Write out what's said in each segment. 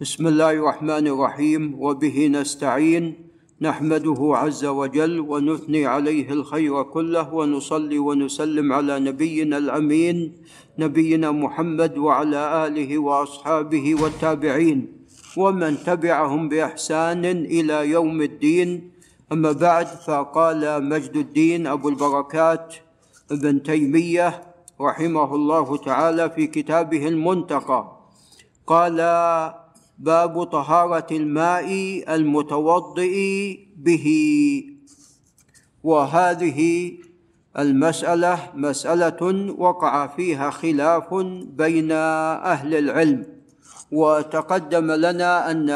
بسم الله الرحمن الرحيم وبه نستعين نحمده عز وجل ونثني عليه الخير كله ونصلي ونسلم على نبينا الامين نبينا محمد وعلى اله واصحابه والتابعين ومن تبعهم باحسان إلى يوم الدين اما بعد فقال مجد الدين ابو البركات ابن تيميه رحمه الله تعالى في كتابه المنتقى قال باب طهارة الماء المتوضئ به. وهذه المسألة مسألة وقع فيها خلاف بين أهل العلم وتقدم لنا أن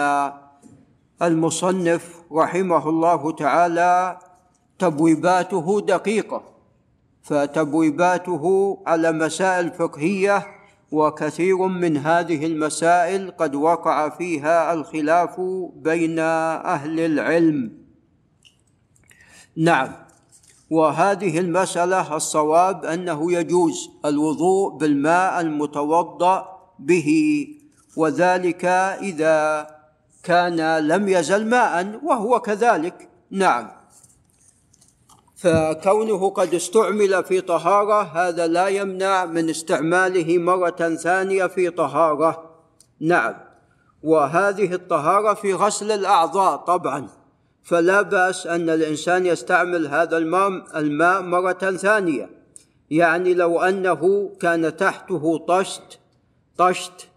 المصنف رحمه الله تعالى تبويباته دقيقة فتبويباته على مسائل فقهية وكثير من هذه المسائل قد وقع فيها الخلاف بين أهل العلم. نعم وهذه المسألة الصواب أنه يجوز الوضوء بالماء المتوضأ به وذلك إذا كان لم يزل ماء وهو كذلك. نعم. فكونه قد استعمل في طهارة هذا لا يمنع من استعماله مرة ثانية في طهارة. نعم. وهذه الطهارة في غسل الأعضاء طبعا. فلا بأس أن الإنسان يستعمل هذا الماء الماء مرة ثانية. يعني لو أنه كان تحته طشت طشت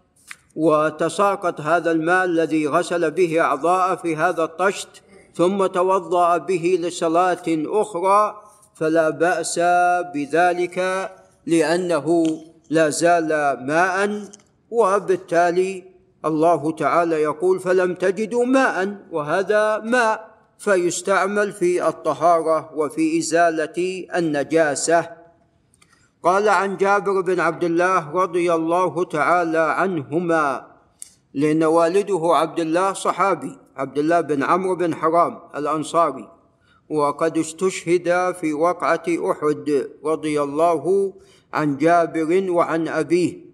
وتساقط هذا الماء الذي غسل به اعضاء في هذا الطشت ثم توضأ به لصلاة أخرى فلا بأس بذلك لأنه لا زال ماء وبالتالي الله تعالى يقول فلم تجدوا ماء وهذا ماء فيستعمل في الطهارة وفي إزالة النجاسة. قال عن جابر بن عبد الله رضي الله تعالى عنهما لأن والده عبد الله صحابي عبد الله بن عمرو بن حرام الأنصاري وقد استشهد في وقعة أحد رضي الله عن جابر وعن أبيه.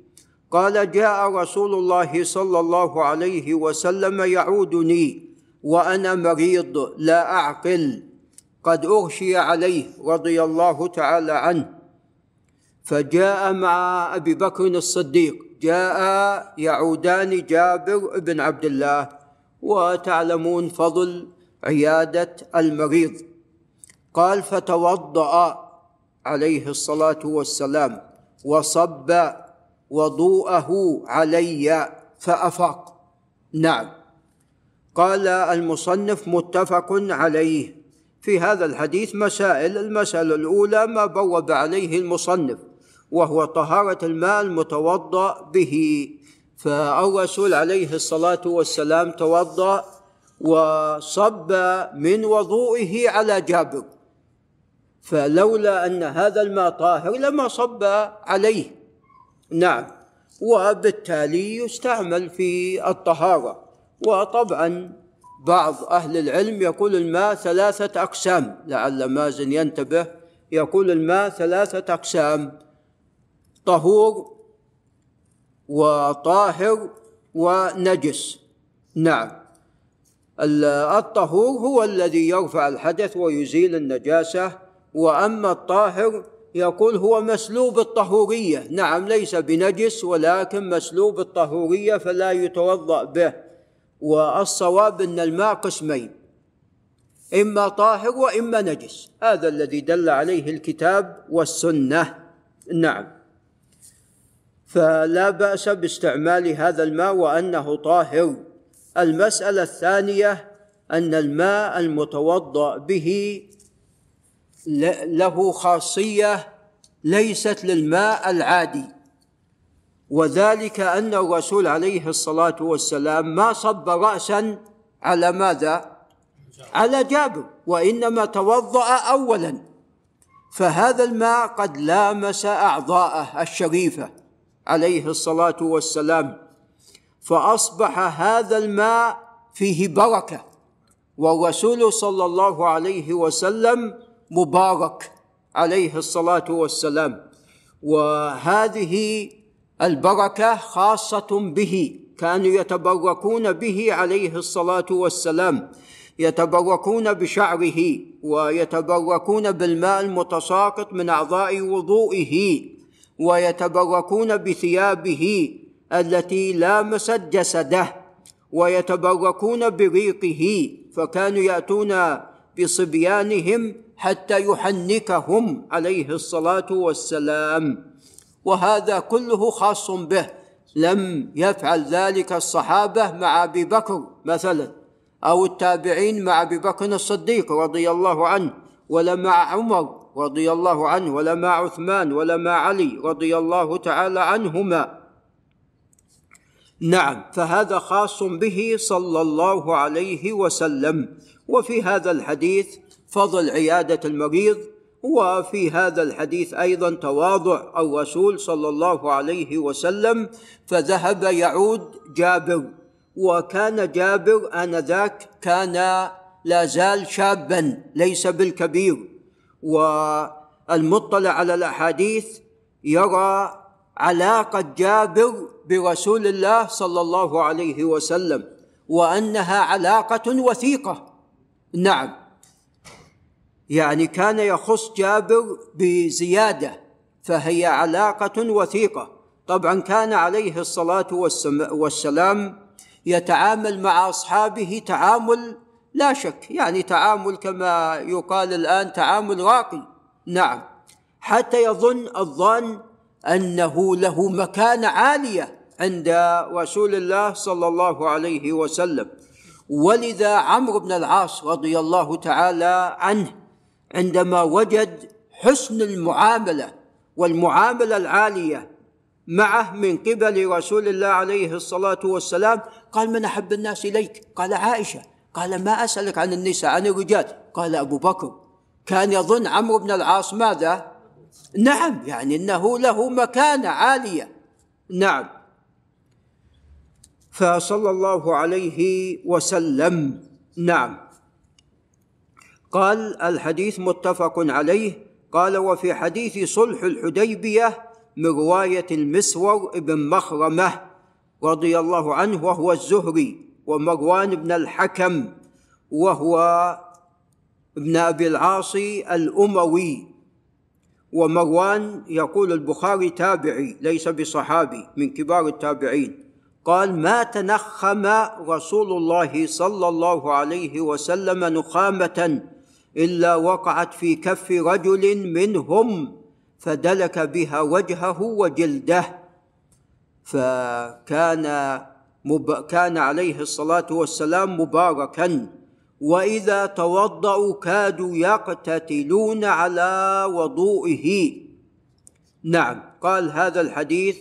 قال جاء رسول الله صلى الله عليه وسلم يعودني وأنا مريض لا أعقل قد أغشي عليه رضي الله تعالى عنه. فجاء مع أبي بكر الصديق جاء يعودان جابر بن عبد الله وتعلمون فضل عيادة المريض. قال فتوضأ عليه الصلاة والسلام وصب وضوءه علي فأفاق. نعم. قال المصنف متفق عليه. في هذا الحديث مسائل المسألة الأولى ما بوب عليه المصنف وهو طهارة الماء المتوضا به. فالرسول عليه الصلاة والسلام توضأ وصب من وضوئه على جابر. فلولا أن هذا الماء طاهر لما صب عليه. نعم. وبالتالي يستعمل في الطهارة. وطبعا بعض أهل العلم يقول الماء ثلاثة أقسام. لعل مازن ينتبه يقول الماء ثلاثة أقسام. طهور وطاهر ونجس. نعم. الطهور هو الذي يرفع الحدث ويزيل النجاسة وأما الطاهر يقول هو مسلوب الطهورية. نعم ليس بنجس ولكن مسلوب الطهورية فلا يتوضأ به. والصواب أن الماء قسمين إما طاهر وإما نجس. هذا الذي دل عليه الكتاب والسنة. نعم. فلا بأس باستعمال هذا الماء وأنه طاهر. المسألة الثانية أن الماء المتوضأ به له خاصية ليست للماء العادي وذلك أن الرسول عليه الصلاة والسلام ما صب راسا على ماذا؟ على جابر وإنما توضأ اولا. فهذا الماء قد لامس أعضاءه الشريفة. عليه الصلاة والسلام. فأصبح هذا الماء فيه بركة. والرسول صلى الله عليه وسلم مبارك عليه الصلاة والسلام. وهذه البركة خاصة به كانوا يتبركون به عليه الصلاة والسلام. يتبركون بشعره ويتبركون بالماء المتساقط من أعضاء وضوئه. ويتبركون بثيابه التي لامست جسده ويتبركون بريقه فكانوا يأتون بصبيانهم حتى يحنكهم عليه الصلاة والسلام. وهذا كله خاص به لم يفعل ذلك الصحابة مع أبي بكر مثلا أو التابعين مع أبي بكر الصديق رضي الله عنه. ولا مع عمر رضي الله عنه ولا مع عثمان ولا مع علي رضي الله تعالى عنهما. نعم فهذا خاص به صلى الله عليه وسلم. وفي هذا الحديث فضل عيادة المريض وفي هذا الحديث أيضا تواضع الرسول صلى الله عليه وسلم. فذهب يعود جابر وكان جابر آنذاك كان لا زال شابا ليس بالكبير. والمطلع على الأحاديث يرى علاقة جابر برسول الله صلى الله عليه وسلم وأنها علاقة وثيقة. نعم. يعني كان يخص جابر بزيادة فهي علاقة وثيقة. طبعا كان عليه الصلاة والسلام يتعامل مع أصحابه تعامل لا شك يعني تعامل كما يقال الآن تعامل راقي. نعم حتى يظن الظن أنه له مكانة عالية عند رسول الله صلى الله عليه وسلم. ولذا عمرو بن العاص رضي الله تعالى عنه عندما وجد حسن المعاملة والمعاملة العالية معه من قبل رسول الله عليه الصلاة والسلام قال من أحب الناس إليك؟ قال عائشة. قال ما أسألك عن النساء عن الرجال قال أبو بكر كان يظن عمرو بن العاص ماذا؟ نعم يعني إنه له مكانة عالية. نعم. فصلى الله عليه وسلم. نعم. قال الحديث متفق عليه. قال وفي حديث صلح الحديبية من رواية المسور بن مخرمة رضي الله عنه وهو الزهري. ومروان بن الحكم وهو ابن أبي العاص الأموي. ومروان يقول البخاري تابعي ليس بصحابي من كبار التابعين. قال ما تنخم رسول الله صلى الله عليه وسلم نخامة إلا وقعت في كف رجل منهم فدلك بها وجهه وجلده. فكان مب... كان عليه الصلاة والسلام مباركا. وإذا توضأوا كادوا يقتتلون على وضوئه. نعم قال هذا الحديث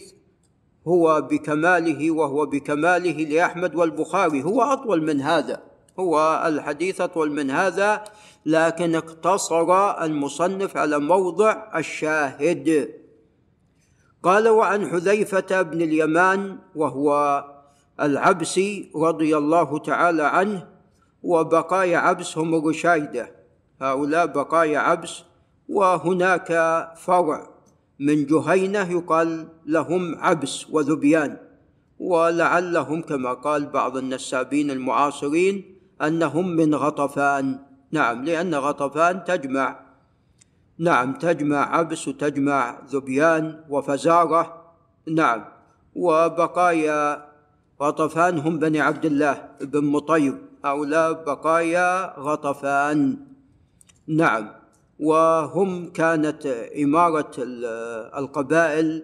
هو بكماله وهو بكماله لأحمد والبخاري. هو أطول من هذا هو الحديث أطول من هذا لكن اقتصر المصنف على موضع الشاهد. قال وعن حذيفة بن اليمان وهو العبسي رضي الله تعالى عنه وبقايا عبس هم الرشايده هؤلاء بقايا عبس وهناك فرع من جهينة يقال لهم عبس وذبيان. ولعلهم كما قال بعض النسابين المعاصرين أنهم من غطفان. نعم لأن غطفان تجمع. نعم تجمع عبس وتجمع ذبيان وفزارة. نعم وبقايا غطفان هم بني عبد الله بن مطيب. هؤلاء بقايا غطفان. نعم. وهم كانت إمارة القبائل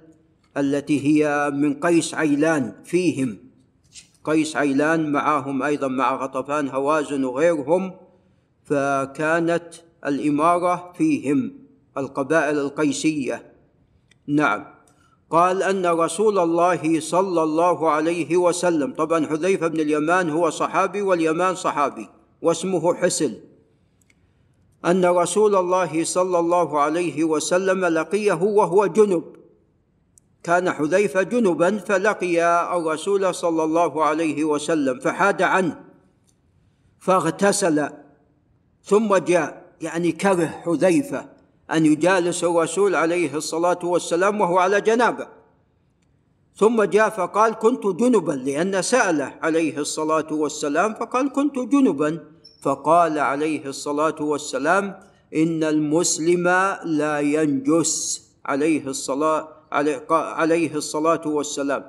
التي هي من قيس عيلان فيهم. قيس عيلان معهم أيضا مع غطفان هوازن وغيرهم فكانت الإمارة فيهم القبائل القيسية. نعم. قال أن رسول الله صلى الله عليه وسلم طبعا حذيفة بن اليمان هو صحابي واليمان صحابي واسمه حسل أن رسول الله صلى الله عليه وسلم لقيه وهو جنب. كان حذيفة جنبا فلقي الرسول صلى الله عليه وسلم فحاد عنه فاغتسل ثم جاء يعني كره حذيفة. أن يجالس الرسول عليه الصلاة والسلام وهو على جنابه. ثم جاء فقال كنت جنبا لأن سأله عليه الصلاة والسلام. فقال كنت جنبا. فقال عليه الصلاة والسلام إن المسلم لا ينجس عليه الصلاة عليه الصلاة والسلام.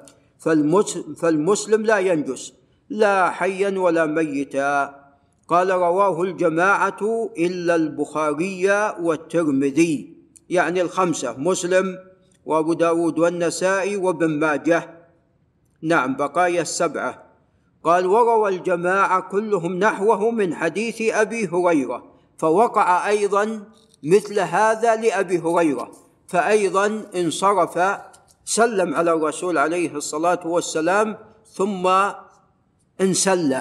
فالمسلم لا ينجس لا حيا ولا ميتا. قال رواه الجماعة إلا البخاري والترمذي يعني الخمسة مسلم وأبو داود والنسائي وابن ماجه. نعم بقايا السبعة. قال وروى الجماعة كلهم نحوه من حديث أبي هريرة فوقع أيضا مثل هذا لأبي هريرة فأيضا انصرف سلم على الرسول عليه الصلاة والسلام ثم انسل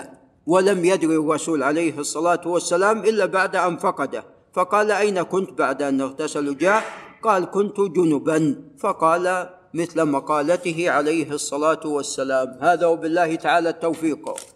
ولم يدري الرسول عليه الصلاة والسلام إلا بعد أن فقده. فقال أين كنت بعد أن اغتسل جاء؟ قال كنت جنبا. فقال مثل مقالته عليه الصلاة والسلام. هذا وبالله تعالى التوفيق.